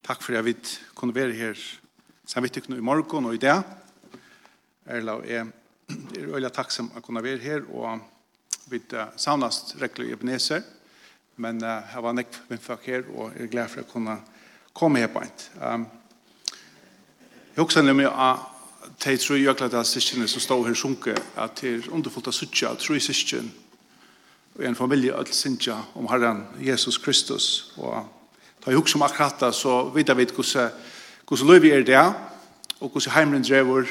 Takk for at vi kunne være her samvittig i morgen og i dag. Erla og jeg er veldig takk for at kunne være her, og vi savnast rekkelig i Ebenezer, men uh, jeg var nekk min folk her, og er glad for at kunne komme her på en. Um, jeg husker nemlig at de tror jeg at det er som står her sunke, at det er underfullt av suttja, tror jeg sysken, og en familie, alle synsja om Herren Jesus Kristus, og Da hugsa husker om akkurat så vet jeg vet hvordan løy vi er det, og hvordan heimren drever,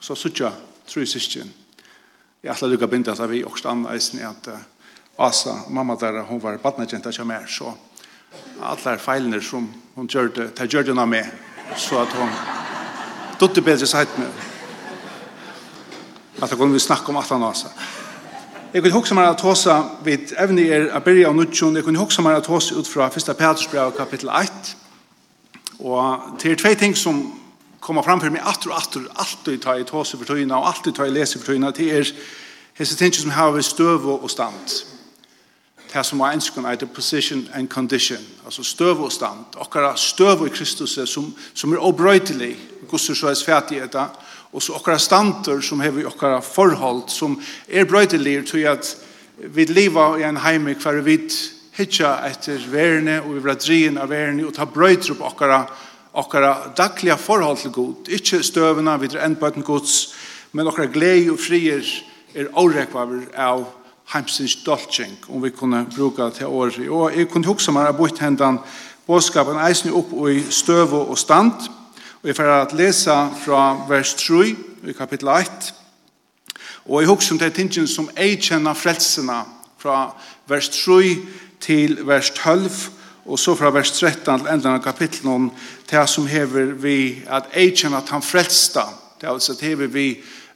så sutja tru syskjen. Jeg ætla lukka binda at vi okst anna eisen at Asa, mamma der, hun var badnagenta kjem her, så alle feilene som hun gjør det, det gjør det med, så at hun dutte bedre seit med. At hun kunne vi snakke om at han Asa. Jeg kunne huske meg at hosa vid evne er a byrja av nudjon. Jeg kunne huske meg at hosa ut fra 1. Petersbrev kapittel 1. Og det er tvei ting som kommer fram for meg atter og atter, alltid ta i tåse for tøyna og alltid ta i lese for tøyna. Det er hese ting som har vi støv og stand. Det som var enskon er position and condition. Altså støv og stand. Okkara støv i Kristus som, som er obrøytelig. Gusser så er svært i etter. Og og så okkara standar som hever okkara forhold som er brøydelir til at vi liva i en heime hver vi hitja etter verne og vi vil drien av verne og ta brøyder opp okkara, okkara daglige forhold til god ikkje støvna vi er endbøyden gods men okkara glei og frier er årekvaver av heimsins dolching om vi kunne bruka til året og jeg kunne huksa meg av bort hendan båskapen eisne opp i støv og stand. og Og jeg får at lese fra vers 3 i kapittel 1. Og jeg husker om det er tingen som jeg kjenner frelsene fra vers 3 til vers 12 og så fra vers 13 til enden av kapitlen til som hever vi at jeg kjenner at han frelsta det er altså at hever vi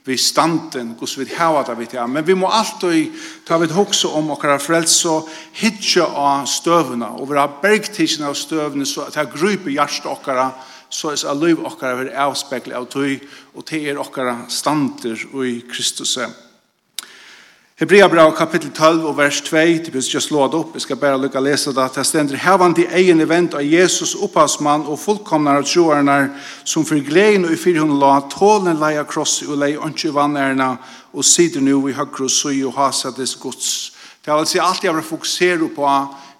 vi standen, hos vi har det vi til. Men vi må alltid ta vid hokse om okkara frelse og hitje av støvene og være bergtidsen av støvene så at jeg gruper hjertet okkara, så er det liv okkara vil avspekle av tøy, og det er okkara stander i Kristus. Hebreabra kapittel 12 og vers 2, det blir ikke slå opp, jeg skal bare lykke å lese det, det stender «Hevan til egen event av Jesus opphavsmann og fullkomnar av troarnar, som for gleden og i fyrhånd la tålen leia kross og leia ønske vannærna, og sider nu i høyre og søy og hasedes gods». Det vil altså alt jeg vil fokusere på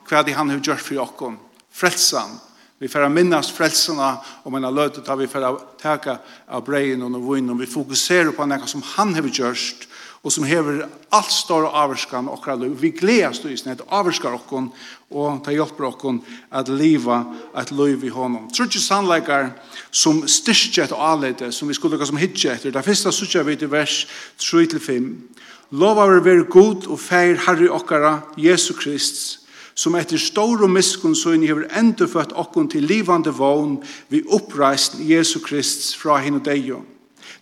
hva det han har gjort for oss, frelsen, Vi får minnas frälsarna om en löte där vi får täcka av brejen och vinn och vi fokuserar på något som han har gjort och som hever allt större avskan och alla vi gläds då i snett avskar och och ta hjälp på och att leva att liv i honom. Trutje sannlikar som styrket och allete som vi skulle gå som hitje etter. Det första så kör vi till vers 3-5. Lovar vi vara god och feir Herre okkara, Jesu Kristus som etter stor og miskun i hever endur født okkon til livande vogn vi oppreist Jesu Krist fra hinn og deio,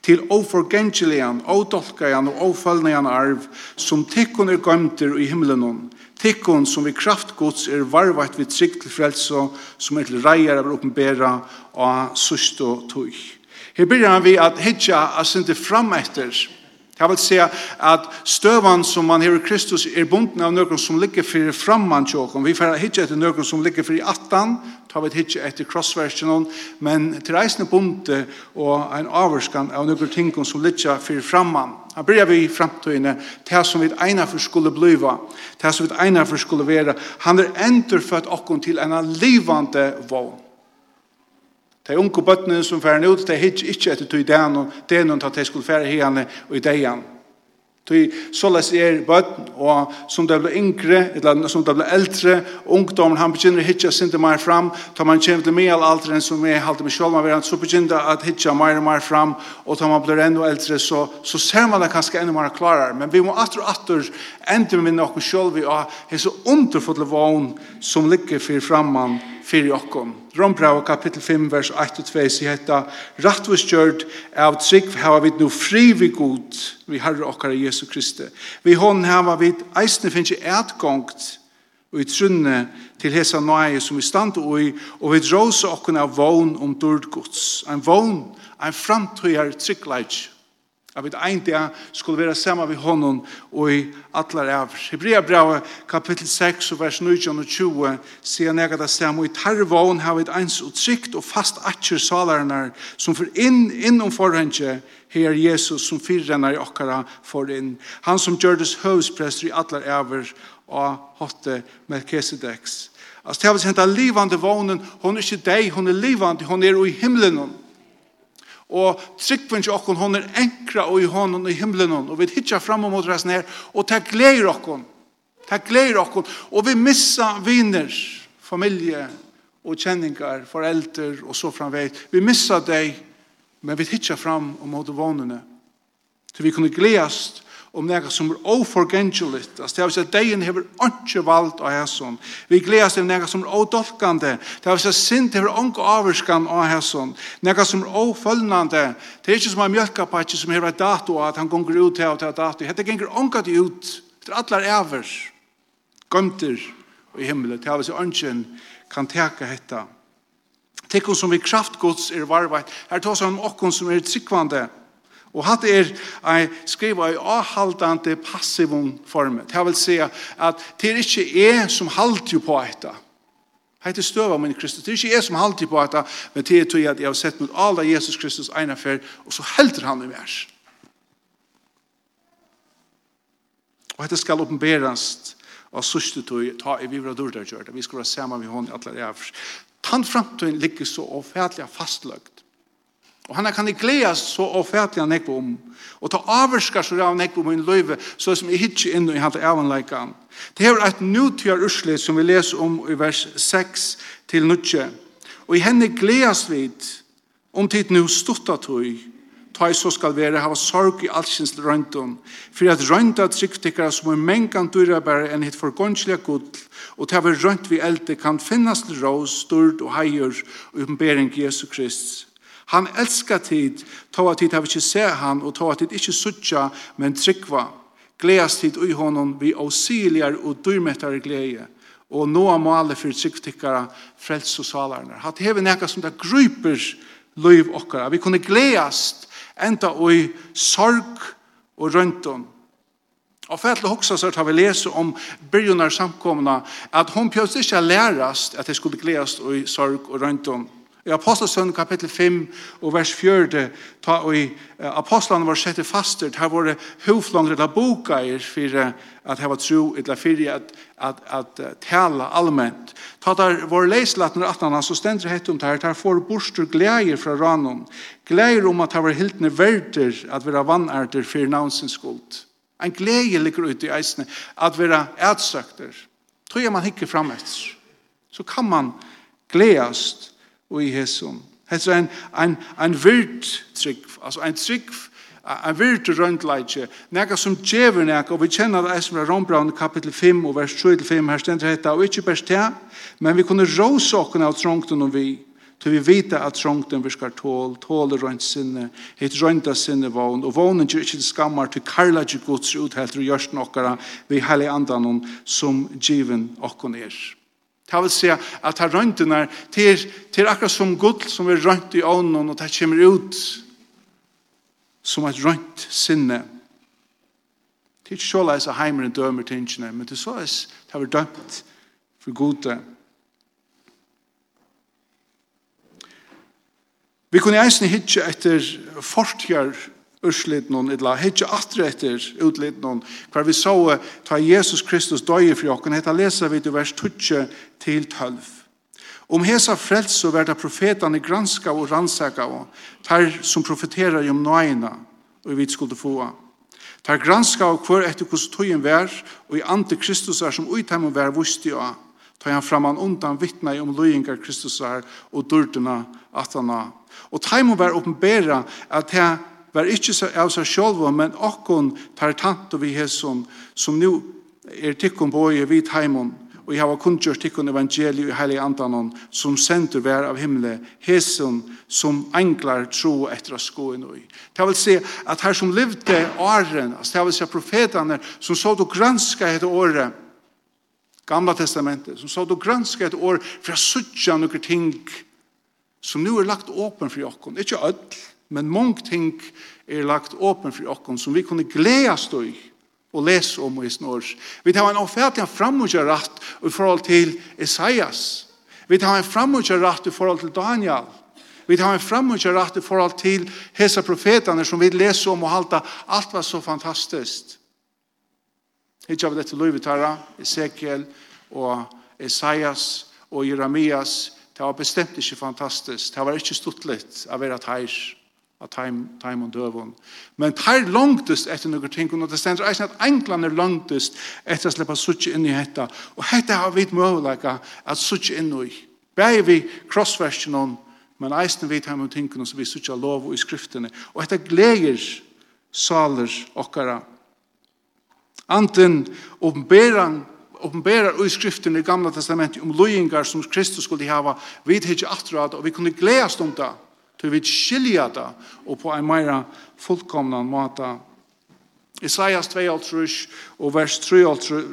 til oforgengelian, odolkajan og ofølnajan arv, som tikkun er gømter i himmelen, tikkun som vi kraftgods er varvat vi trygg til frelse, som er til reier av oppenbera og sust og tog. Her byrjar vi at hitja at sindi fram etter, Jeg vil si at stövan som man har i Kristus er bunden av någon som ligger för framman tjokom. Vi får hitje etter någon som ligger for i attan, tar vi hitje etter krossversjonen, men til reisende bunte og en avvarskan av några ting som ligger for framman. Her bryr vi i framtiden, til som vi ena for skulle bliva, til som vi ena for skulle være. Han er ändå för att til en livande vogn. De unge bøttene som færre ut, de hittir ikke etter tog den og det er noen at de skulle færre hene og i degen. Tui såles er bøtten, og som det blir yngre, eller som det blir eldre, ungdommen, han begynner å hitja sinte mer fram, tar man kjem til mye aldri enn som er halte med man så begynner det at hitja mer og mer fram, og tar man blir enda eldre, så, så ser man det kanskje enda mer klarere, men vi må atter og atter enda med noen sjolv, og hese underfodle vogn som ligger for framman, fyrir okkom. Rombrau kapittel 5, vers 1 og 2, sier hetta, Rattvis gjørt av trygg hava vi nu fri vi god, vi herre okkar Jesu Kristi. Vi hon hava vi eisne finnje etgångt og i trunne til hesa nøye som vi stand og i, og vi dråse okkar av vogn om dørd gods, en vogn, en framtøyar tryggleik At vi ein dag skulle være sammen med honom og i atler av. Hebrea brev kapittel 6 og vers 19 og 20 sier nega det stem og i tarvån har vi eins og trygt og fast atjer salarnar som for inn innom forhengje her Jesus som fyrrennar i okkara for inn. Han som gjørdes høvsprester i atler av og hotte Melchizedeks. Altså det har vi sendt av livande vånen, Hun er ikke deg, hun er livande, Hun er i himmelen. Og tryggvinn til okkon, hon er enkra og i hånden i himmelen og vi hitja fram og mot resten her, og det gleder okkon, det gleder okkon, og vi missa viner, familie og kjenningar, forelder og så framveit Vi missa deg, men vi hitja fram og mot vånene, så vi kunne gledast om nega som er oforgengeligt, det er at deien hever ikke valgt av hæsson. Vi gledes til nega som er odolkande, det er at sint hever ikke avvarskan av hæsson, nega som er ofølnande, det er ikke som en mjölkapatje som hever dato at han gonger ut til og til dato, det gonger ikke ut, det er allar æver, gømter i himmelen, det er at ønsken kan teka hetta. Tekken som vi kraftgods er varvait, her tås han okkon som er tryggvande, Og hatt er ei skriva ei avhaldande passivum formet. Det vil si at det er ikke jeg som halter på etta. Hette støva min Kristus. Det er ikke jeg som halter på etta, men det er tog at jeg har sett mot alla Jesus Kristus ena fer, og så helter han i mer. Og dette skal oppenberast av sørste tog, ta i vivra dårdar gjør. Vi skal være sammen med hånden i atler jeg. Tannframtøyen ligger så ofætlig fastløgt Og han kan gleda så offentlig han ikke om. Og ta avvarskar så av ikke om en løyve, så som jeg hitje inn i hatt avanleikan. Det er et nutjar usli som vi leser om i vers 6 til nutje. Og i henne gledas vid, om tid nu stutta tøy, ta i så skal være hava sorg i allsins røyndon, for at røynda tryggtikkara som er mengan dyrabære enn hitt forgåndslega gull, og ta vi røynd vi elde kan finnas rås, stort styrd og heier og uppenbering Jesu Kristus Han elskar tid, ta at tid har vi ikke se han, og ta at tid ikke suttja, men tryggva. Gleas tid ui honom vi auxiliar og dyrmettare gleie, og noa male fyrir tryggtikkara, frels og salarnar. Hatt hever nekka som det gruper liv okkara. Vi kunne gleast enda ui sorg og røntun. Og for etter hoksa så har vi lese om byrjunar samkomna, at hon pjøst ikke lærast at det skulle gleast ui sorg og røntun. I Apostelsund kapitel 5 og vers 4 ta og i apostlene var sette faster her var det hovflanger eller bokair for at heva tro eller for at, at, at tale allment ta der var leislatner at han så stendte det om det her der får borster gleier fra ranon gleier om at her var hiltne verder at vera vannærter for navnsens skuld. En glede ligger ute i eisene at vera ætsøkter. Tror jeg man hikker fram etter så kan man gleast og i hesson. Hets er en, en, en virt trygg, altså en trygg, en virt røndleitje, nega som djever nega, og vi kjenner det som er Rombraun kapitel 5 og vers 7-5, her stender hetta, og ikkje best det, men vi kunne råse okken av trångten og vi, til vi vita at trångten vi skal tål, tåle rønt sinne, hitt rønta sinne vogn, og vognen er ikkje skammar til karla ikke gods uthelt og gjørsten okkara vi heilig andan som given okken er. Det vil si at det røntene er til, til akkurat som gull som er rønt i ånden og det kommer ut som et rønt sinne. Det er ikke så leis at heimeren dømer tingene, men det er så leis det er dømt for gode. Vi kunne eisen hitje etter fortgjør urslit hon, etla hitje atre etter utlit hon, hver vi så ta Jesus Kristus døye fri okken, heta lesa vi til vers 12 til 12. Om hesa frelso verda profetane granska og rannsaka og tar som profeterar om nøyna og vi skulle få. Tar granska og hver etter hos tøyen vær og i ante Kristus er som uitheim og vær vusti og ta han framan undan vittna om løyingar Kristus er og durdena atana. Og tar han vær åpenbæra at her var ikke av seg selv, men okkon tar tant vi hesson, som nu er tikkun på i vid heimen, og jeg har kunngjørt tikkun evangeliet i heilig andanon, som sender vær av himmelen, hesson som englar tro etter å sko inn i. Det vil si at her som levde åren, det vil si profetene, som så du granska etter året, Gamla testamentet, som sa du granska et år fra suttja noen ting som nu er lagt åpen for jokken. Ikke ødel, Men mange ting er lagt åpen for oss som vi kunne glede oss i og lese om i snår. Vi tar en offentlig framgjørratt i forhold til Isaias. Vi tar en framgjørratt i forhold til Daniel. Vi tar en framgjørratt i forhold til hese profetene som vi leser om og halte alt var så fantastisk. Hitt av dette Løyvetara, Ezekiel og Isaias og Jeremias. Det var bestemt ikke fantastisk. Det var ikke stuttlet av å være teir av time, time og døvun. Men tar langtest etter noen ting, og det stender eisen at englan er langtest etter å slippe suttje inn i hetta, og hetta har vi møvleika at suttje inn i. Begge vi krossversjonen, men eisen vi tar med tingene som vi suttje lov i skriftene, og hetta gleder saler okkara. Anten åpenberan åpenberar i skriften i gamla testamentet om lojingar som Kristus skulle hava vid hitje atrad, og vi kunne gledast om det til vi skilja det, og på en meira fullkomna måte. Isaias 52 og vers, 3,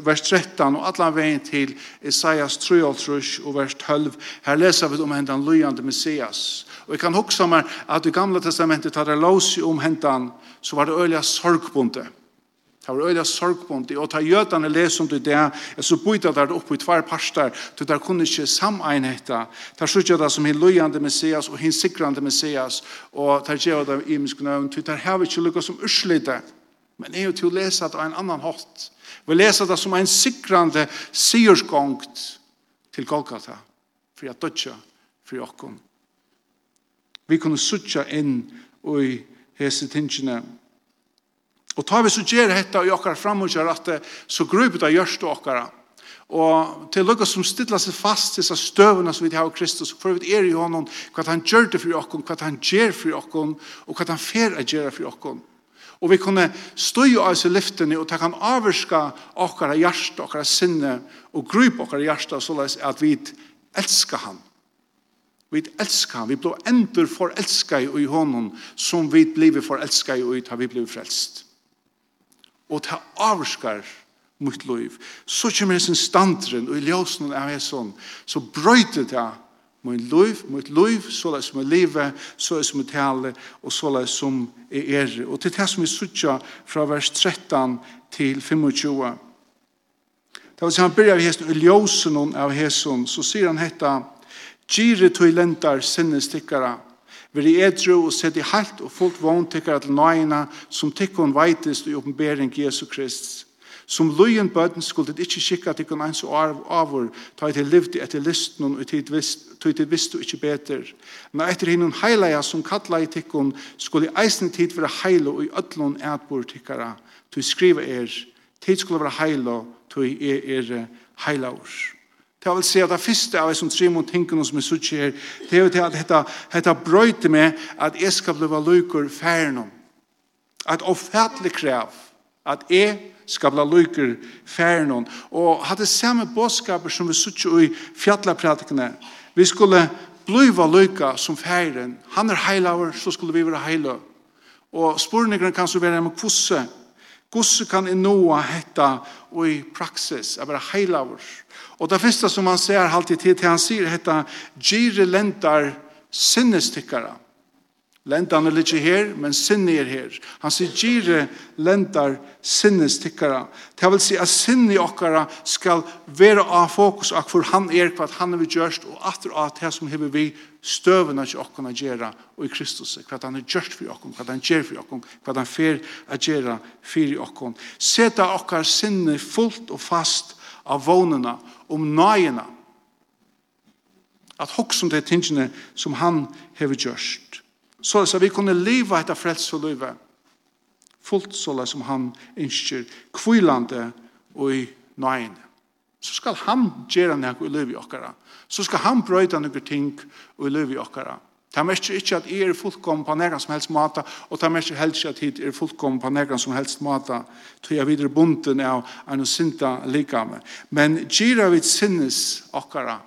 vers 13 og allan veien til Isaias 53 og vers 12. Her leser vi om hendan lyjande Messias. Og jeg kan huksa meg at i gamla testamentet tar det lås om hendan, så var det øyla sorgbundet. Det var øyla sorgbundet, og ta jødane les om det der, så byta der opp i tvær parstar, til der kunne ikke sameinheta. Ta sjukja det som hin løyande messias og hin sikrande messias, og ta gjeva det i miskunnøvn, til der hever ikke lukka som urslite, men er jo til å lesa det av en annan hot. Vi lesa det som en sikrande siersgongt til Golgata, for jeg dødja, for okkom. Vi kunne sutja inn og i hese tingene, Og tar vi så gjør dette i okkar framgjør at så gruper det gjørst og okkara. Og til lukka som stilla seg fast til disse støvene som vi har av Kristus, for vi er i honom, hva han gjør det for okkon, hva han gjør for okkon, og hva han fer å gjøre for okkon. Og vi kunne støy av oss i lyftene, og ta kan avvirska okkara hjärsta, okkara sinne, og grupe okkara hjärsta, så at vi elskar han. Vi elskar han. Vi blir endur forelska i honom, som vi blir forelska i, og vi blir frelst og ta avskar mot liv. Så kommer sin standren og i ljósen av hesson, så brøyter det mot liv, mot liv, så det som er livet, så det som er tale, og så det som er ære. Og til det som vi sutja fra vers 13 til 25. Da vi han vi hesten, i ljósen av hesson, så sier han hetta, Gire tog lentar sinnestikkara, Veri edru og seti halt og fullt vogn tykkar til nøyina som tykkun veitist i oppenbering Jesu Krist. Som lujen bøten skulle det ikkje skikka tykkun eins og arv avur, ta etter livti etter listen og tid visst og ikkje beter. Men etter hinun heilaja som kalla i tykkun skulle eisen tid vera heilo og i ötlun eitbor tykkara. to skriva er, tid skulle vera heilo, tu er er urs. Det vil si at det første av som tre mot tingene som jeg sier her, det er jo til at dette, dette brøyter med at jeg skal bli lykker færen At offentlig krev at jeg skal bli lykker færen. Og hadde samme båtskaper som vi sier i fjallepratikene. Vi skulle bli lykker som færen. Han er heilaver, så skulle vi være heilaver. Og spurningene kan så være med kvosse. Gusse kan i noa hetta og i praksis, jeg bare heilaver. Og det første som han ser alltid til, til han sier hetta, gire lentar sinnestikkara. Lentan er ikke her, men sinne er her. Han sier gire lentar sinnes tikkara. Det vil si at sinne okkara skal være av fokus av hvor han er, hva han har gjørst, og at det er som hever vi støvene til okkara gjøre, og i Kristus, hva han har gjørst for okkara, hva han gjør for okkara, hva han fer å gjøre for okkara. Seta okkara sinne fullt og fast av vånene, om nøyene, at hokk som det tingene som han hever gjørst så at vi kunne leva etter frelse og livet. Fullt så som han ønsker kvilande og i nøyene. Så skal han gjøre noe i livet i okkara. Så skal han brøyta noen ting i livet i okkara. Det merker ikke at jeg er fullkommen på nærkene som helst mata, og det er mest ikke at jeg er fullkommen på nærkene som helst mata, til jeg videre bunden av en sinta likame. Men gira vi sinnes okkara,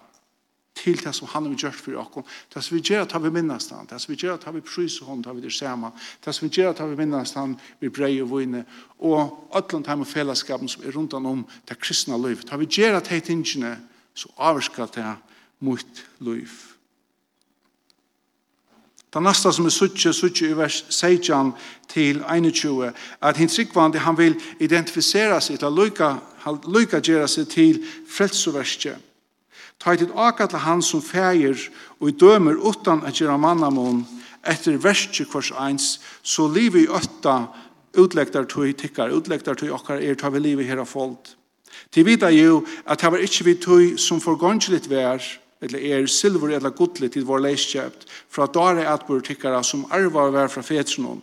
til det som han har gjort for oss. Det som vi gjør at vi minnes han. Det som vi gjør at vi pryser hånd det vi det samme. Det som vi gjør at vi minnes han vi brei og vune. Og ætland heim og fellesskapen som er rundt om det kristne liv. Det vi gjør at heit tingene så avskar det mot liv. Det neste som er suttje, suttje i vers 16 til 21, at hins rikvande han vil identifisera seg til å lykka gjøre seg til frelsoverskje. Ta i tid akatla han som feir og i dømer utan at gjøre mannamon etter verste kvars eins, så livet i åtta utlektar tog tikkar, utlektar tog okkar er ta vi livet her av folk. Til vita jo at det var ikkje vi tog som forgåndsligt vær, eller er silver eller godlig til vår leiskjøpt, fra dare atbor tikkara som arvar vær fra fetsnån.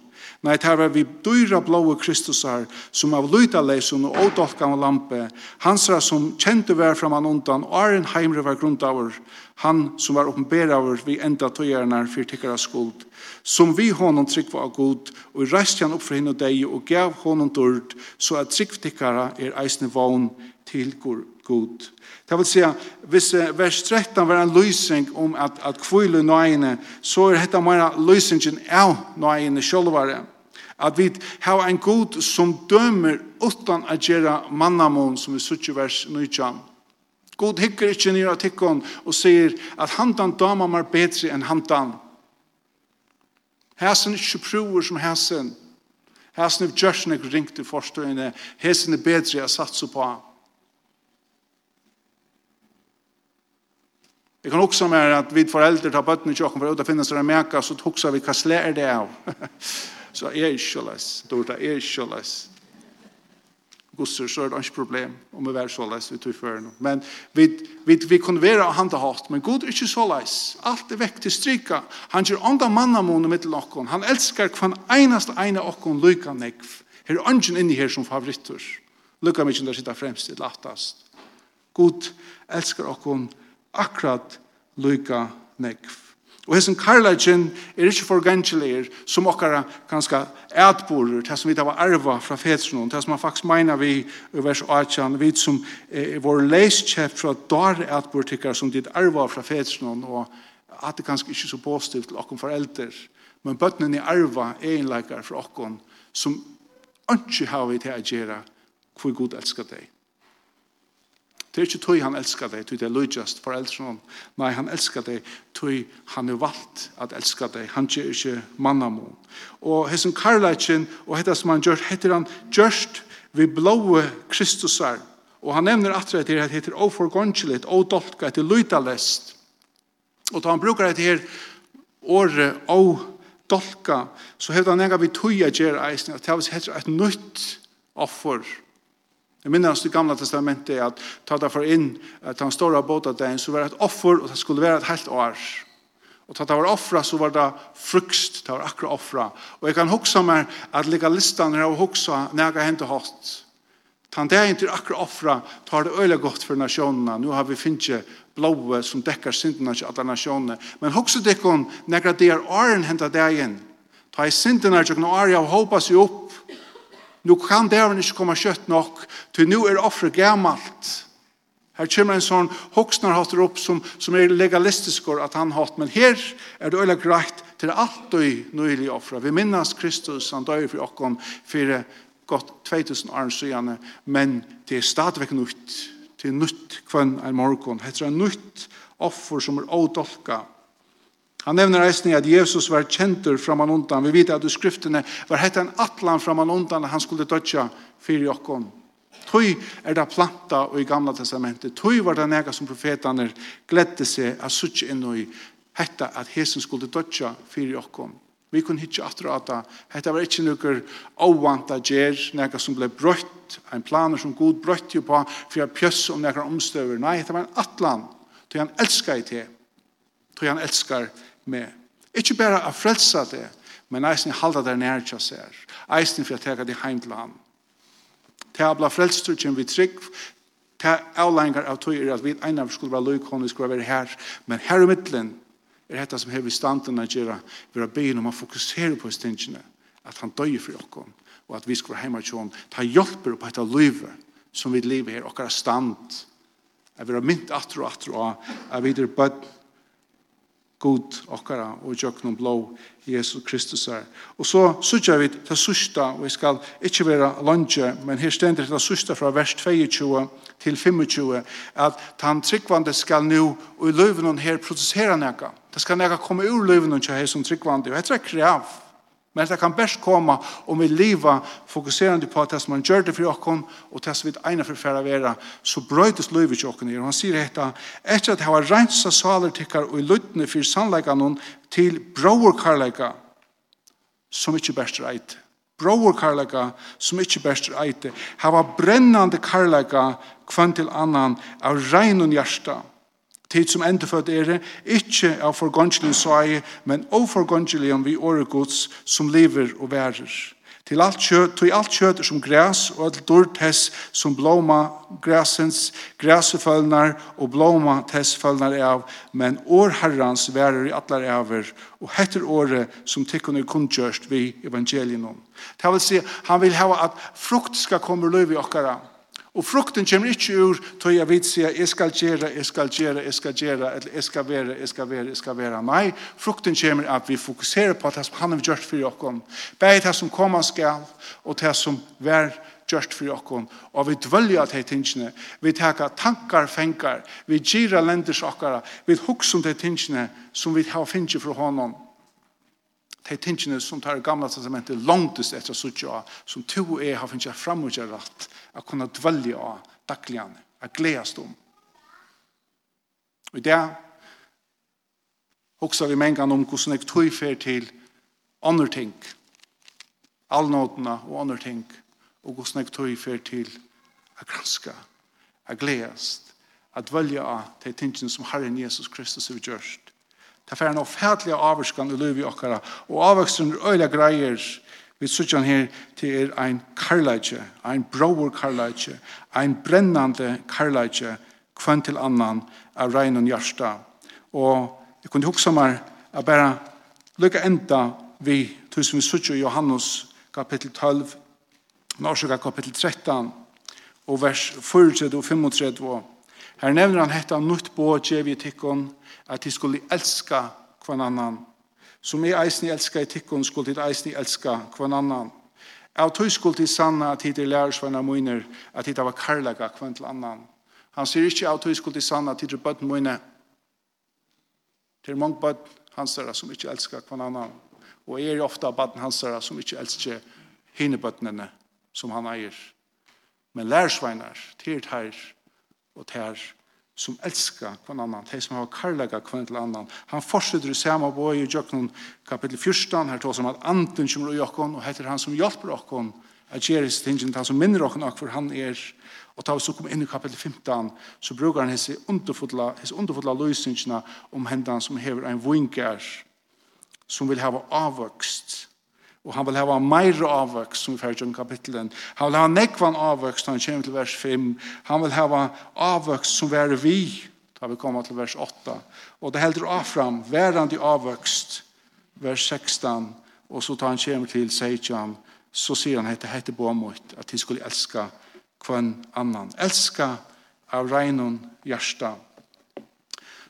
Nei, det var vi dyra blåa Kristusar som av lyda leisun og ådolkan og lampe, hansra som kjente vær framan undan, og er en heimre var grundaver, han som var oppenberavur vi enda tøyernar for tikkara skuld, som vi honom tryggva av god, og reist han opp for henne og deg, og gav honom dørd, så at trygg tikkara er eisne vogn til god. Det vil säga, hvis vers 13 var en løsning om at, at kvile nøyene, så er dette mer løsningen av nøyene sjølvare. At vi har en god som dømer utan å gjøre mannamon som vi suttje vers 19. God hikker ikke nere av tikkon og sier at handan damer mer bedre enn handan. Hæsen er ikke prover som hæsen. Hæsen er gjørs nek ringt i forstående. Hæsen er bedre å satse på. Jeg kan også med at vi foreldre tar bøttene i kjøkken for å finne seg en meka, så tukser vi hva slær det av. så er ikke løs. Dorta er ikke løs. Gusser, så er det ikke problem om vi er såles vi tog før nå. Men vi, vi, vi kunne være og handa hatt, men Gud er ikke såles. Alt er vekk til stryka. Han gjør ånda mannamåne mitt til okkon. Han elsker hver eneste ene okkon lykke nekv. Her er ånden inni her som favoritter. Lykka mykje der sitter fremst til lattast. Gud elsker okkon akkurat lykka nekv. Og hessen karlagen er ikke forgengelig som okkara ganske ætborer, det som vi var arva fra fetsnån, det som man faktisk meina vi i vers 18, vi som er vår leiskjep fra dar ætbortikkar som dit arva fra fetsnån, og at det ganske ikke så positivt til okkom foreldre, men bøttenen i arva egenleikar for okkom som ikke har vi til å gjøre hvor god elskar deg. Det er ikke tog han elskar deg, tog det er lojast for eldre Nei, han elskar deg, tog han er valgt at elskar deg. Han gjør ikke mannamon. Og hessen karlætjen, og hette som han gjør, heter han gjørst vi blåe Kristusar. Og han nevner at det at heter oforgongelit, odolka, etter løytalest. Og da han brukar det her året odolka, så heter han enga vi tog jeg gjør eisen, at det heter et nytt offer, Jeg minnes det gamla testamentet at ta det for inn at han står av båda den så var det et offer og det skulle være et helt år. Og ta det var offra så var det frukst, det var akkurat offra. Og jeg kan huske meg at lika listan her og hoksa nega hente hatt. Ta det er ikke akkurat offra, tar det øyelig godt for nasjonene. Nå har vi finnet blåe som dekker syndene til alle nasjonene. Men huske det ikke når det er åren henta inn. Ta i syndene til åren av håpa seg opp nu kan dævren ikke komme kjøtt nok, til nu er offret gammalt. Her kommer en sånn hoksnarhatter opp som, som er legalistisk at han hatt, men her er det øyla greit til alt og nøylig offra. Vi minnes Kristus, han døy for okkom for godt 2000 år siden, men det er stadigvæk nytt, til nytt kvann en morgon, heter er nytt offer som er ådolka, Han nevner eisen at Jesus var kjentur framan undan. Vi vet at i skriftene var hette en atlan framan undan han skulle dødja fyrir okkon. Tøy er det planta og i gamla testamentet. Tøy var det nega som profetaner gledde seg at suttje inn i hette at hesen skulle dødja fyrir okkon. Vi kunne hitje atra at hetta var ikkje nukker avvanta gjer, nega som ble brøtt, en planer som god brøtt jo på, for jeg pjøss om nega omstøver. Nei, hetta var en atlan, tøy han elskar i te, tøy han elskar i med. Ikke bare å frelse det, men eisen halda der nær til oss her. Eisen for å ta det hjem til han. Det er blant frelster kjem vi trygg, Til er avlengar av tog er at vi eina av skulle være løyk, vi skulle være her, men her i midtelen er dette som hever standen å gjøre, vi har begynt om å fokusere på stingene, at han døy for dere. og at vi skulle være hjemme til hon, ta hjelper på dette livet som vi lever her, Og er stand, Jeg vil ha mynt atter og atter og jeg vi er bøtt god okkara og jøknum blå Jesus Kristus er. Og så sykja vi til sørsta, og vi skal ikkje vera lunge, men her stender til susta fra vers 22 til 25, at han tryggvande skal nu og i løyvnum her produsera nekka. Det skal nega komme ur løyvnum til hei som tryggvande, og jeg trekker av Men det kan best komme om vi liva fokuserande på det som han gjør det for oss, og det som vi egnet for å være, så brøytes livet til oss. Og han sier dette, etter at jeg har renset saler tikkar og i luttene for sannleggene til broerkarlegga som ikke best reit. Broerkarlegga som ikke best reit. Det var brennande karlegga kvann til annan av regnun hjertet tid som endefødt er det, ikke av forgåndselig søye, men av om vi året gods som lever og værer. Til alt kjøt, til alt kjøt som græs, og alt dård tess som blåma græsens, græsefølnar og blåma tess følnar av, men år herrans værer i atler over, og heter året som tikkene kundgjørst vi evangelien om. Det vil si, han vil ha at frukt skal komme løy i okkara, Og frukten kommer ikke ur til jeg vil si jeg skal gjøre, jeg skal gjøre, jeg skal gjøre, eller jeg skal være, jeg skal være, jeg skal være. Nei, frukten kommer at vi fokuserer på det som han har gjort for dere. Begge det som kommer skal, og det som er gjort for dere. Og vi dvølger til tingene. Vi tar tankar, fengar. Vi gira lenders dere, Vi hukser de tingene som vi har finnet for honom de tingene som tar gamla testamentet langtest etter suttja, som to og jeg har finnet framgjør rett, å kunne dvelje av dagligene, å gledes om. Og i det, også vi mengan om hvordan jeg tog fer til andre ting, allnådene og andre ting, og hvordan jeg tog fer til å granske, å gledes, å dvelje av de tingene som Herren Jesus Kristus har gjort Det er en offentlig avvarskan i livet i okkara, og avvarskan er øyla greier, vi sutjan her til er ein karlaitje, ein broer karlaitje, ein brennande karlaitje kvann til annan av regn og hjärsta. Og jeg kunne huksa meg at bare lykka enda vi, tusen vi sutjo i Johannes kapittel 12, Norsika kapittel 13, og vers 4 og 35. Her nevner han hetta nutt båt, vi tikkon, at de skulle elska kvann annan. Som jeg eisen elska i tikkun, skulle de eisen elska kvann annan. Av tog skulle de sanna at de lærersvarna møyner, at de var karlaga kvann til annan. Han sier ikke av tog skulle de sanna at de er bøtten møyne. Det er mange bøtten hansara som ikke elskar kvann annan. Og er ofta bøtten hansara som ikke elskar hinebøttene som han eier. Men lærersvarnar, til her og tyrt som elskar kvann annan, de som har karlaga kvann til annan. Han fortsetter i samme boi i Jøknon kapitel 14, her tås om at anden kommer i okkon, og heter han som hjelper okkon, at gjeris tingene, han som minner okkon akkur han er, og tar vi så kom inn i kapitel 15, så brukar han hese underfotla, hese underfotla løsningene om hendan som hever en vinkar, som vil hava avvokst, Og han vil hava meir avvøks, som vi fyrir om kapitlen. Han vil hava nekvan avvøks, han kommer til vers 5. Han vil hava avvøks som vær vi, da vi kommer til vers 8. Og det heldur avfram, verandi avvøkst, vers 16, og så tar han kommer til 16, så sier han hette hette boamot, at de skulle elska kvann annan. Elska av regnon hjärsta.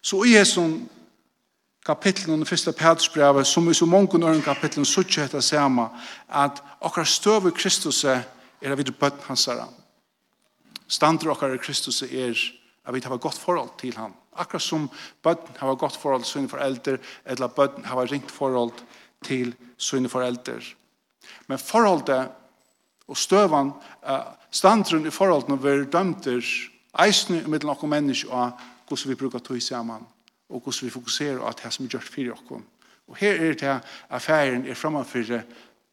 Så i Jesu kapitlen under første Petersbrevet, som i så mange nøyre kapitlen så ikke heter samme, at okkar støv i Kristus er at vi er bøtten hans herre. Stander okkar i Kristus er at vi har godt forhold til han. Akkurat som bøtten har godt forhold til sine foreldre, eller bøtten har ringt forhold til sine foreldre. Men forholdet og støvan, standeren i forholdet når vi er dømter, eisne mellom okkar mennesker og hvordan vi bruker tog sammen og hvordan vi fokuserer på det som er gjort for oss. Og her er det at ferien er fremmedfyrre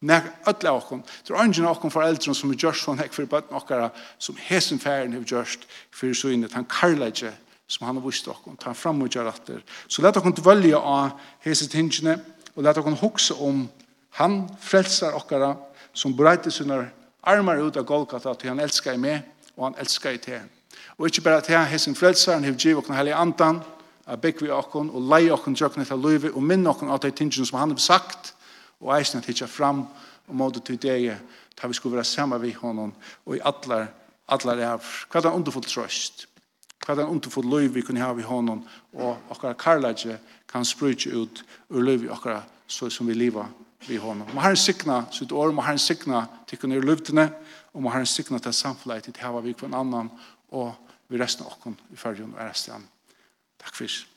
Nek alla okkom. Det er ingen okkom for eldre som er gjørst sånn hekk for bøtten okkara som hesen færen har gjørst for så inne. Han karlægje som han har vist okkom. Ta fram og gjør atter. Så let okkom dvølja av hese tingene og let okkom hokse om han frelsar okkara som breiter sina armar ut av Golgata til han elskar i meg og han elskar i te. Og ikke bare til hesen frelsar han har givet okkom heilig andan at bygge vi okken og leie okken djøkken etter løyve og minne okken av de tingene som han har sagt og eisen at fram og måte til det da vi skulle være sammen med honom og i atler atler av hva er en underfull trøst hva er en underfull løyve vi kunne ha i honom og okkar karlage kan sprutje ut ur løyve okkar så som vi liva vi honom må herren sikna sitt år må herren sikna til kunne løyvtene og må herren sikna til samfunnet til hava vi kvann annan og vi resten okkon okken i fyrrjon og resten Takk fyrir.